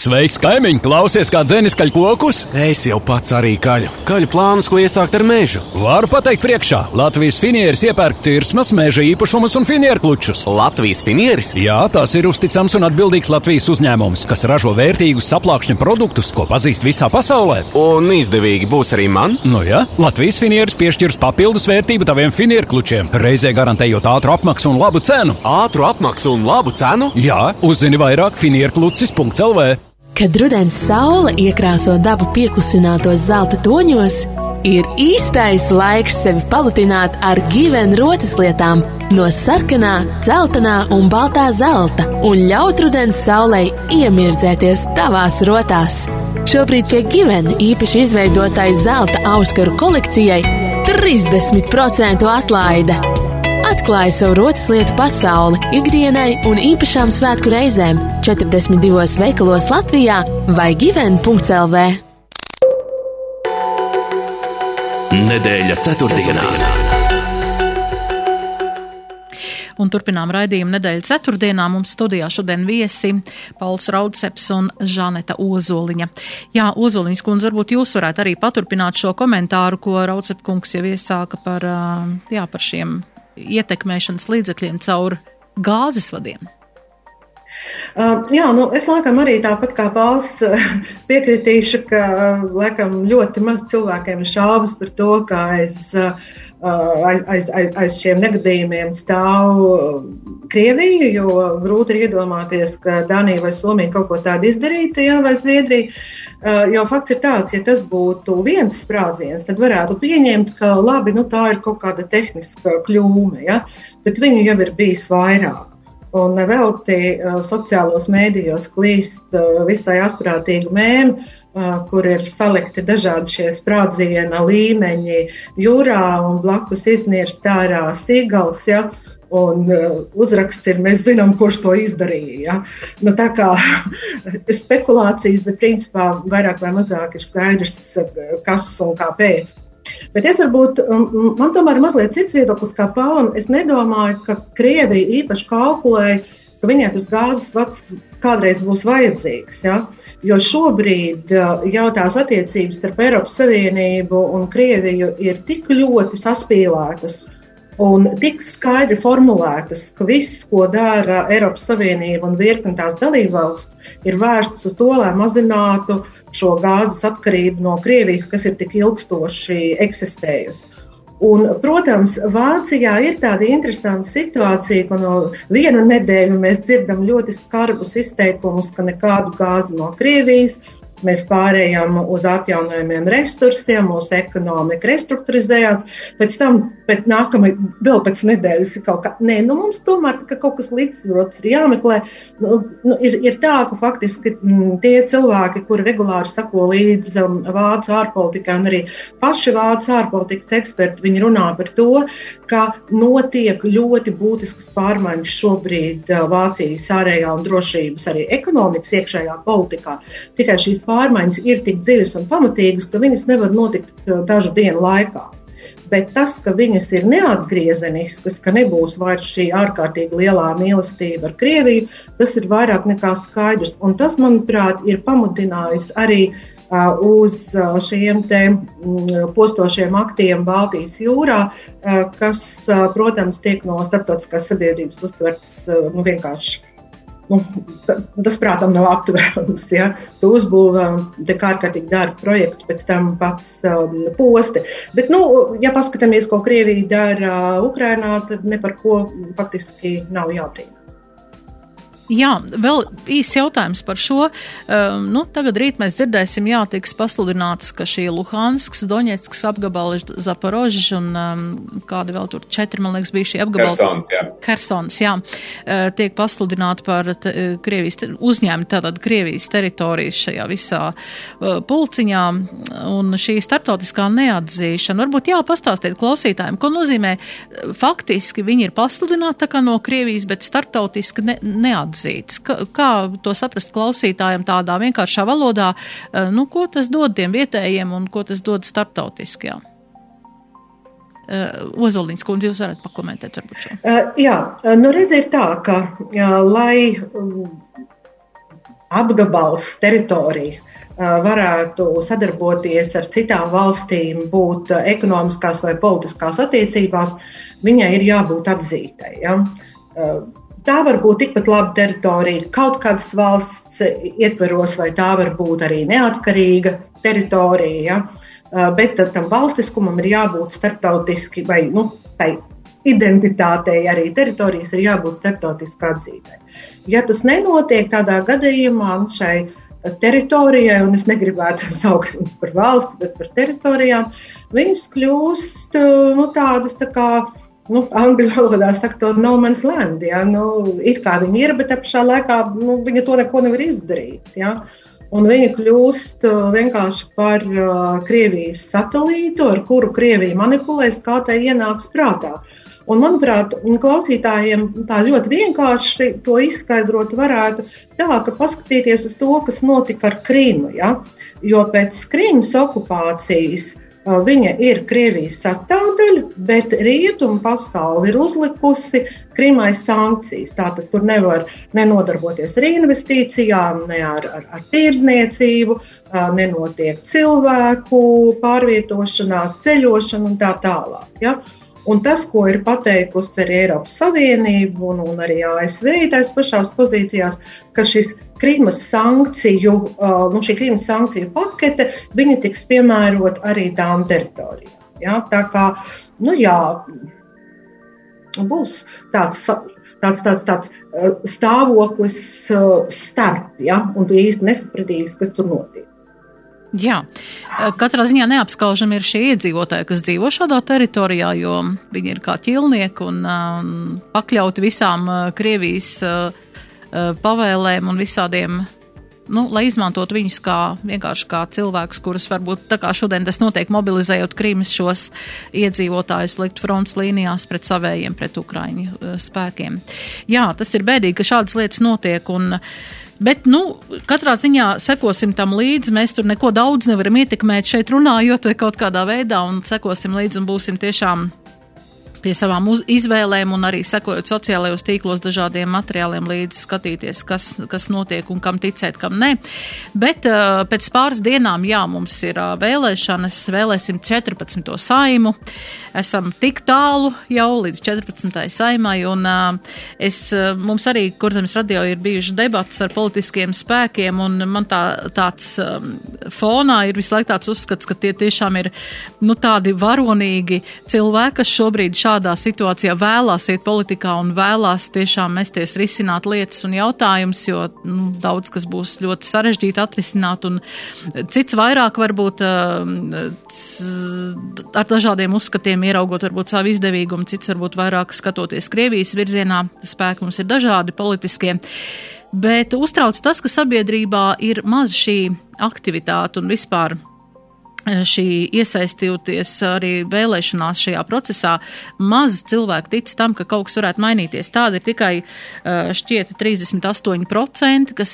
Sveiks, kaimiņ! Klausies, kā dzēnis kaļ kokus? Es jau pats arī kaļu. Kaļu plānus, ko iesākt ar mežu. Varu pateikt priekšā. Latvijas finieris iepērk cirsmas, meža īpašumus un finieru klučus. Latvijas finieris? Jā, tas ir uzticams un atbildīgs Latvijas uzņēmums, kas ražo vērtīgus saplākšņa produktus, ko pazīst visā pasaulē. Un izdevīgi būs arī man? Nu jā, Latvijas finieris piešķirs papildus vērtību taviem finieru klučiem, reizē garantējot ātru apmaksu un labu cenu. Ātru apmaksu un labu cenu? Jā, uzzini vairāk finierklucis.lv. Kad rudens saule iekrāso dabu pieklusinātos zelta toņos, ir īstais laiks sevi palutināt ar givenu rotaslietām no sarkanā, dzeltenā un baltā zelta un ļaut rudens saulei iemirdzēties tavās rotās. Šobrīd pie givena īpaši izveidotai zelta auskaru kolekcijai 30% atlaide! Atklāja savu rotas lietu pasauli ikdienai un īpašām svētku reizēm 42 veikalos Latvijā vai given.lv. Nedēļa ceturtdienā. Un turpinām raidījumu nedēļu ceturtdienā. Mums studijā šodien viesi Pauls Raudseps un Žaneta Ozoliņa. Jā, Ozoliņas kundze, varbūt jūs varētu arī paturpināt šo komentāru, ko Raudsep kungs jau iesāka par, jā, par šiem ietekmēšanas līdzekļiem caur gāzes vadiem. Uh, jā, nu, es laikam arī tāpat kā Pauls piekritīšu, ka laikam ļoti maz cilvēkiem ir šaubas par to, ka aiz, aiz, aiz, aiz, aiz šiem negadījumiem stāv Krievija, jo grūti ir iedomāties, ka Danija vai Somija kaut ko tādu izdarītu, jā, vai Zviedrija. Jo fakts ir tāds, ja tas būtu viens sprādziens, tad varētu pieņemt, ka labi, nu, tā ir kaut kāda tehniska kļūme, ja? bet viņu jau ir bijis vairāk. Un nevelti uh, sociālos mēdījos klīst uh, visai asprātīgi mēmī, uh, kur ir salikti dažādi šie sprādziena līmeņi jūrā un blakus iznirst ārā sīgals. Ja? Un uh, uzraksts ir, mēs zinām, kurš to izdarīja. Ja? Nu, tā kā spekulācijas, bet principā vairāk vai mazāk ir skaidrs, kas un kāpēc. Bet es varbūt, um, man tomēr ir mazliet cits viedoklis kā Pāvam. Es nedomāju, ka Krievija īpaši kalkulēja, ka viņai tas gāzes vats kādreiz būs vajadzīgs. Ja? Jo šobrīd uh, jau tās attiecības starp Eiropas Savienību un Krieviju ir tik ļoti saspīlētas un tik skaidri formulētas, ka viss, ko dara Eiropas Savienība un virkni tās dalībvalsts, ir vērsts uz to, lai mazinātu šo gāzes atkarību no Krievijas, kas ir tik ilgstoši eksistējusi. Un, protams, Vācijā ir tāda interesanta situācija, ka no vienu nedēļu mēs dzirdam ļoti skarbus izteikumus, ka nekādu gāzi no Krievijas, Mēs pārējām uz atjaunojumiem resursiem, mūsu ekonomika restruktūrizējās. Pēc tam, pēc nākamajā, vēl pēc nedēļas, ir kaut kā, nē, nu mums tomēr ka kaut kas līdzsvarots ir jāmeklē. Nu, nu, ir, ir tā, ka faktiski m, mm, tie cilvēki, kuri regulāri sako līdzi um, vācu ārpolitikai un arī paši vācu ārpolitikas eksperti, viņi runā par to, ka notiek ļoti būtiskas pārmaiņas šobrīd uh, Vācijas ārējā un drošības arī ekonomikas iekšējā politikā. Tikai šīs pārmaiņas ir tik dziļas un pamatīgas, ka viņas nevar notikt uh, dažu dienu laikā. Bet tas, ka viņas ir neatgriezeniskas, ka nebūs vairs šī ārkārtīgi lielā mīlestība ar Krieviju, tas ir vairāk nekā skaidrs. Un tas, manuprāt, ir pamudinājis arī uz šiem mm, postošiem aktiem Baltijas jūrā, kas, protams, tiek no starptautiskās sabiedrības uztverts nu, vienkārši Nu, tas, prātam, nav aptverams. Ja? Tu uzbūvē tik ārkārtīgi dārgu projektu, pēc tam pats um, posti. Bet, nu, ja paskatāmies, ko Krievija dara Ukrainā, tad ne par ko faktiski nav jābrīnās. Jā, vēl īsts jautājums par šo. Um, nu, tagad rīt mēs dzirdēsim, jā, tiks pasludināts, ka šī Luhansks, Doņetsks apgabali, Zaporožs un um, kādi vēl tur četri, man liekas, bija šie apgabali. Kersons, jā. Kersons, jā. Uh, tiek pasludināti par te, Krievijas, uzņēmi tātad Krievijas teritorijas šajā visā uh, pulciņā un šī startautiskā neatzīšana. Varbūt jā, pastāstiet klausītājiem, ko nozīmē faktiski viņi ir pasludināti tā kā no Krievijas, bet startautiski ne, neatzīšana atzīts. Kā, kā to saprast klausītājiem tādā vienkāršā valodā, eh, nu, ko tas dod tiem vietējiem un ko tas dod starptautiskajā? Uh, Ozoliņš kundze, jūs varat pakomentēt varbūt šo? Uh, jā, nu redz ir tā, ka lai um, apgabals teritorija varētu sadarboties ar citām valstīm, būt ekonomiskās vai politiskās attiecībās, viņai ir jābūt atzītai. Ja? Tā var būt tikpat laba teritorija kaut kādas valsts ietveros, vai tā var būt arī neatkarīga teritorija. Ja? Bet tam valstiskumam ir jābūt starptautiski, vai nu, tai identitātei arī teritorijas ir jābūt starptautiski atzītai. Ja tas nenotiek, tādā gadījumā nu, šai teritorijai, un es negribētu saukt viņas par valsti, bet par teritorijām, viņas kļūst nu, tādas tā kā nu, angļu valodā saka, to no man's land. Ja? Nu, it kā viņi ir, bet ap šā laikā nu, viņi to neko nevar izdarīt. Ja? Un viņi kļūst uh, vienkārši par uh, Krievijas satelītu, ar kuru Krievija manipulēs, kā tai ienāks prātā. Un, manuprāt, klausītājiem tā ļoti vienkārši to izskaidrot varētu tā, ka paskatīties uz to, kas notika ar Krīmu. Ja? Jo pēc Krīmas okupācijas Viņa ir Krievijas sastāvdaļa, bet rietumu pasauli ir uzlikusi Krimai sankcijas. Tātad tur nevar nenodarboties ar investīcijām, ne ar, ar, ar tirzniecību, nenotiek cilvēku pārvietošanās, ceļošana un tā tālāk. Ja? Un tas, ko ir pateikusi arī Eiropas Savienība un, un arī ASV, tās pašās pozīcijās, ka šis Krīmas sankciju, nu, šī Krīmas sankciju pakete, viņi tiks piemērot arī tām teritorijām. Ja? Tā kā, nu jā, būs tāds tāds, tāds, tāds stāvoklis starp, ja, un tu īsti nesapratīs, kas tur notiek. Jā, katrā ziņā neapskaužam ir šie iedzīvotāji, kas dzīvo šādā teritorijā, jo viņi ir kā ķilnieki un, un pakļauti visām Krievijas pavēlēm un visādiem, nu, lai izmantot viņus kā vienkārši kā cilvēkus, kurus varbūt tā kā šodien tas notiek mobilizējot Krīmas šos iedzīvotājus likt fronts līnijās pret savējiem, pret Ukraiņu spēkiem. Jā, tas ir bēdīgi, ka šādas lietas notiek un Bet, nu, katrā ziņā sekosim tam līdzi. Mēs tur neko daudz nevaram ietekmēt šeit runājot vai kaut kādā veidā, un sekosim līdzi un būsim tiešām pie savām uz, izvēlēm un arī sekojot sociālajos tīklos dažādiem materiāliem līdz skatīties, kas, kas notiek un kam ticēt, kam nē. Bet uh, pēc pāris dienām, jā, mums ir uh, vēlēšanas, vēlēsim 14. saimu. Esam tik tālu jau līdz 14. saimai, un uh, es, uh, mums arī Kurzemes radio ir bijuši debats ar politiskiem spēkiem, un man tā, tāds um, fonā ir visu laiku tāds uzskats, ka tie tiešām ir, nu, tādi varonīgi cilvēki, kas šobrīd šādi šādā situācijā vēlās iet politikā un vēlās tiešām mesties risināt lietas un jautājumus, jo nu, daudz kas būs ļoti sarežģīti atrisināt, un cits vairāk varbūt ar dažādiem uzskatiem ieraugot varbūt savu izdevīgumu, cits varbūt vairāk skatoties Krievijas virzienā, spēki mums ir dažādi politiskie. Bet uztrauc tas, ka sabiedrībā ir maz šī aktivitāte un vispār šī iesaistījoties arī vēlēšanās šajā procesā, maz cilvēku tic tam, ka kaut kas varētu mainīties. Tāda ir tikai šķiet 38%, kas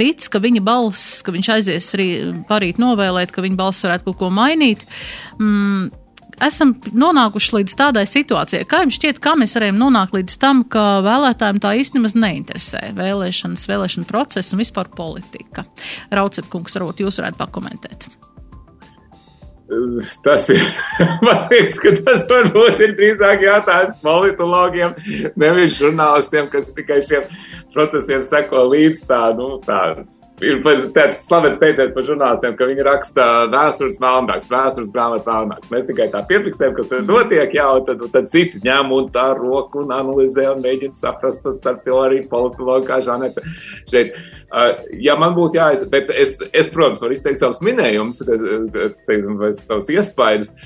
tic, ka viņa balss, ka viņš aizies arī parīt novēlēt, ka viņa balss varētu kaut ko mainīt. Mm, esam nonākuši līdz tādai situācijai. Kā jums šķiet, kā mēs varējām nonākt līdz tam, ka vēlētājiem tā īstenībā neinteresē vēlēšanas, vēlēšana procesa un vispār politika? Raucepkungs, varbūt jūs varētu pakomentēt. Tas ir, man liekas, ka tas varbūt ir drīzāk jātājs politologiem, nevis žurnālistiem, kas tikai šiem procesiem seko līdz tā, nu, tā ir tāds slavens teiciens par žurnālistiem, ka viņi raksta vēstures melnāks, vēstures grāmatu melnāks. Mēs tikai tā piefiksējam, kas tur notiek, jā, un tad, tad citi ņem un tā roku un analizē un mēģina saprast to starp teoriju, politologu, kā Žaneta šeit. Uh, ja man būtu jāiz, bet es, es, protams, varu izteikt savus minējumus, teiksim, vai savus iespaidus.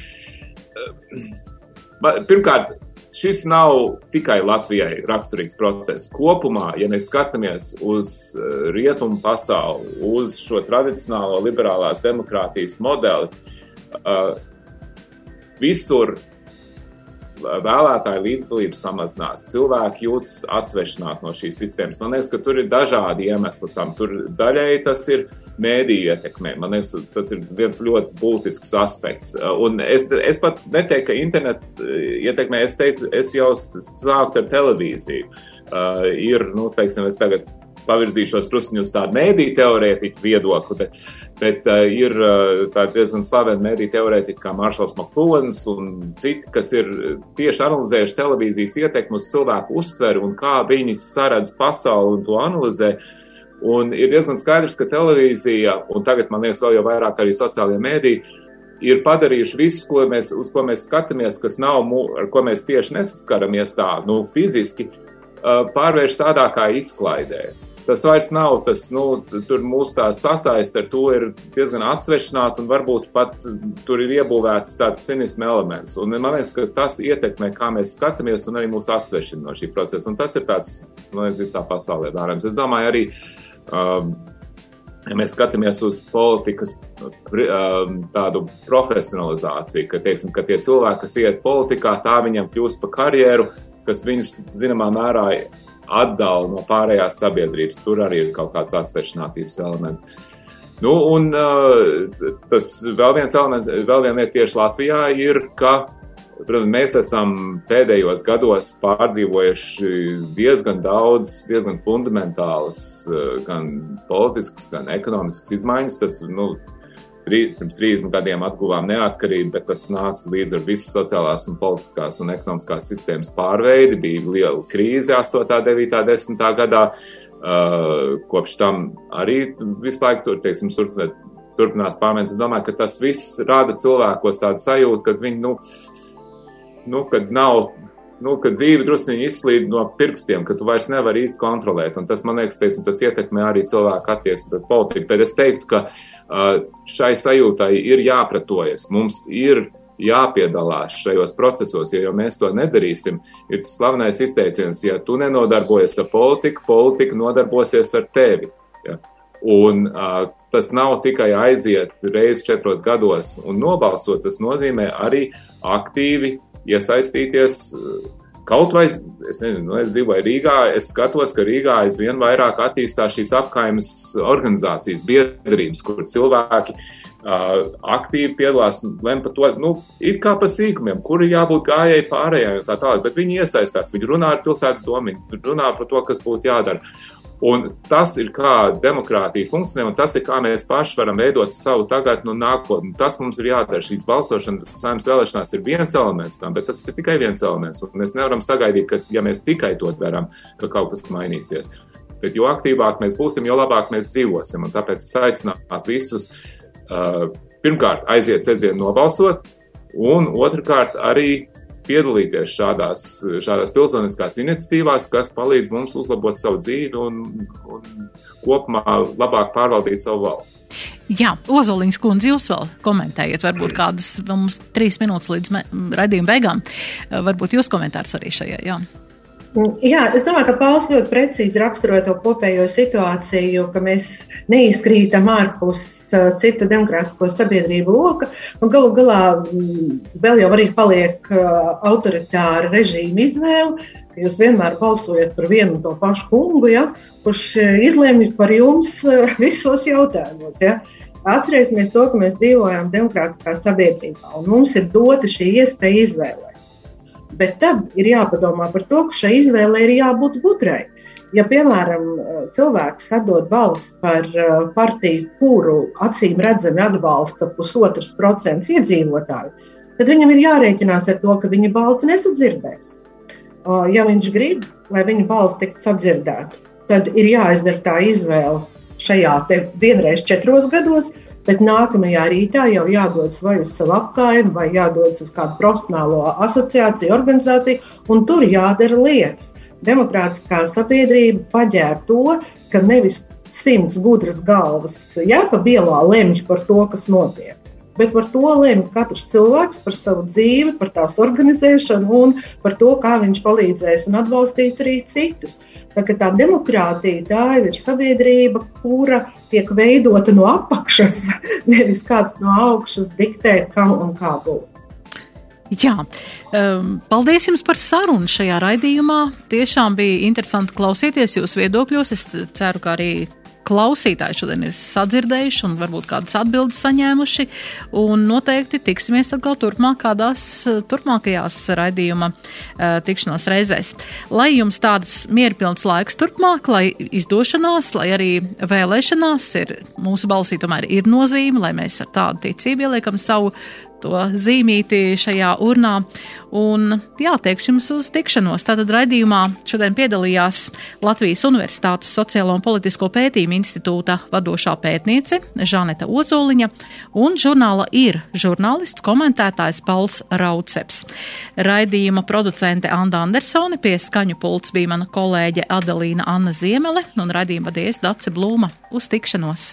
Uh, pirmkārt, šis nav tikai Latvijai raksturīgs process. Kopumā, ja mēs skatāmies uz eh, rietumu pasauli, uz šo tradicionālo liberālās demokrātijas modeli, uh, visur vēlētāju līdzdalība samazinās, cilvēki jūtas atsvešināti no šīs sistēmas. Man liekas, ka tur ir dažādi iemesli tam. Tur daļēji tas ir mēdīju ietekmē. Man liekas, tas ir viens ļoti būtisks aspekts. Un es, es pat neteiktu, ka internetu ietekmē, es teiktu, es jau sāktu ar televīziju. Uh, ir, nu, teiksim, es tagad pavirzīšos druskuļi uz tādu mēdīju teorētiķu viedokli, bet, bet uh, ir uh, diezgan slaveni mēdīju teorētiķi kā Maršals Maklons un citi, kas ir tieši analizējuši televīzijas ietekmi uz cilvēku uztveri un kā viņi saredz pasauli un to analizē. Un ir diezgan skaidrs, ka televīzija, un tagad man liekas, vēl jau vairāk arī sociālajie mēdīji, ir padarījuši visu, ko mēs, uz ko mēs skatāmies, kas nav, ar ko mēs tieši nesaskaramies tā, nu, fiziski, uh, pārvērst tādā kā izklaidē tas vairs nav tas, nu, tur mūsu tā sasaiste ar to ir diezgan atsvešināta un varbūt pat tur ir iebūvēts tāds cinisma elements. Un man liekas, ka tas ietekmē, kā mēs skatāmies un arī mūs atsvešina no šī procesa. Un tas ir tāds, man liekas, visā pasaulē vērojams. Es domāju arī, um, ja mēs skatāmies uz politikas um, tādu profesionalizāciju, ka, teiksim, ka tie cilvēki, kas iet politikā, tā viņiem kļūst pa karjeru, kas viņus zināmā mērā atdala no pārējās sabiedrības. Tur arī ir kaut kāds atsvēršanātības elements. Nu, un uh, tas vēl viens elements, vēl viena lieta tieši Latvijā ir, ka Protams, mēs esam pēdējos gados pārdzīvojuši diezgan daudz, diezgan fundamentālas, gan politiskas, gan ekonomiskas izmaiņas. Tas, nu, pirms 30 gadiem atguvām neatkarību, bet tas nāca līdz ar visas sociālās un politiskās un ekonomiskās sistēmas pārveidi. Bija liela krīze 8, 9, 10 gadā. Uh, kopš tam arī visu laiku tur, teiksim, turpinās pārmaiņas. Es domāju, ka tas viss rada cilvēkos tādu sajūtu, ka viņi, nu, nu kad nav nu, ka dzīve druskuļi izslīd no pirkstiem, ka tu vairs nevari īsti kontrolēt. Un tas, man liekas, teiksim, tas ietekmē arī cilvēku attieksmi pret politiku. Bet es teiktu, ka šai sajūtai ir jāpratojas. Mums ir jāpiedalās šajos procesos, ja jau mēs to nedarīsim. Ir tas slavenais izteiciens, ja tu nenodarbojies ar politiku, politika nodarbosies ar tevi. Ja? Un uh, tas nav tikai aiziet reizi četros gados un nobalsot, tas nozīmē arī aktīvi iesaistīties. Kaut vai, es nezinu, nu, es dzīvoju Rīgā, es skatos, ka Rīgā aizvien vairāk attīstās šīs apkaimes organizācijas, biedrības, kur cilvēki uh, aktīvi piedalās un lem par to, nu, ir kā pa sīkumiem, kur ir jābūt gājēji pārējai un tā tālāk, bet viņi iesaistās, viņi runā ar pilsētas domu, runā par to, kas būtu jādara. Un tas ir kā demokrātija funkcionē, un tas ir kā mēs paši varam veidot savu tagadni un nākotni. Tas mums ir jādara. Šīs balsošanas saimnes vēlēšanās ir viens elements tam, bet tas ir tikai viens elements. Un mēs nevaram sagaidīt, ka, ja mēs tikai to darām, ka kaut kas mainīsies. Bet jo aktīvāk mēs būsim, jo labāk mēs dzīvosim. Un tāpēc es aicinātu visus uh, pirmkārt aiziet sestdien nobalsot, un otrkārt arī piedalīties šādās, šādās pilsoniskās iniciatīvās, kas palīdz mums uzlabot savu dzīvi un, un kopumā labāk pārvaldīt savu valsts. Jā, Ozoliņas kundze, jūs vēl komentējiet, varbūt kādas mums trīs minūtes līdz raidījuma beigām. Varbūt jūs komentārs arī šajā. Jā. Jā, es domāju, ka Pauls ļoti precīzi raksturoja to kopējo situāciju, ka mēs neizkrītam ārpus citu demokrātisko sabiedrību loka. Galu galā vēl jau arī paliek autoritāra režīma izvēle, ka jūs vienmēr balsojat par vienu un to pašu kungu, ja, kurš izlemj par jums visos jautājumos. Ja. Atcerēsimies to, ka mēs dzīvojam demokrātiskā sabiedrībā, un mums ir dota šī iespēja izvēlēt. Bet tad ir jāpadomā par to, ka šai izvēlei ir jābūt gudrai ja, piemēram, cilvēks atdod balsi par eh, partiju, kuru acīm redzami atbalsta pusotrs procents iedzīvotāju, tad viņam ir jārēķinās ar to, ka viņa balsi nesadzirdēs. Ja viņš grib, lai viņa balss tiktu sadzirdēta, tad ir jāizdara tā izvēle šajā vienreiz četros gados, bet nākamajā rītā jau jādodas vai uz savu apgājumu, vai jādodas uz kādu profesionālo asociāciju, organizāciju, un tur jādara lietas demokrātiskā sabiedrība paģēra to, ka nevis simts gudras galvas jēkabielā lemj par to, kas notiek. Bet par to lemj katrs cilvēks, par savu dzīvi, par tās organizēšanu un par to, kā viņš palīdzēs un atbalstīs arī citus. Tā, tā demokrātija tā ir sabiedrība, kura tiek veidota no apakšas, nevis kāds no augšas diktē, kā un kā būt. Jā, um, paldies jums par sarunu šajā raidījumā. Tiešām bija interesanti klausīties jūsu viedokļos. Es ceru, ka arī klausītāji šodien ir sadzirdējuši un varbūt kādas atbildes saņēmuši. Un noteikti tiksimies atkal turpmāk kādās turpmākajās raidījuma uh, tikšanās reizēs. Lai jums tāds mierpilns laiks turpmāk, lai izdošanās, lai arī vēlēšanās ir, mūsu balsī tomēr ir nozīme, lai mēs ar tādu ticību ieliekam savu to zīmīti šajā urnā. Un jā, teikšu jums uz tikšanos. Tātad raidījumā šodien piedalījās Latvijas Universitātes Sociālo un Politisko pētījumu institūta vadošā pētniece Žaneta Ozoliņa un žurnāla ir žurnālists komentētājs Pauls Rauceps. Raidījuma producente Anda Andersone pie skaņu pults bija mana kolēģe Adalīna Anna Ziemele un raidījuma vadies Dace Blūma. Uz tikšanos!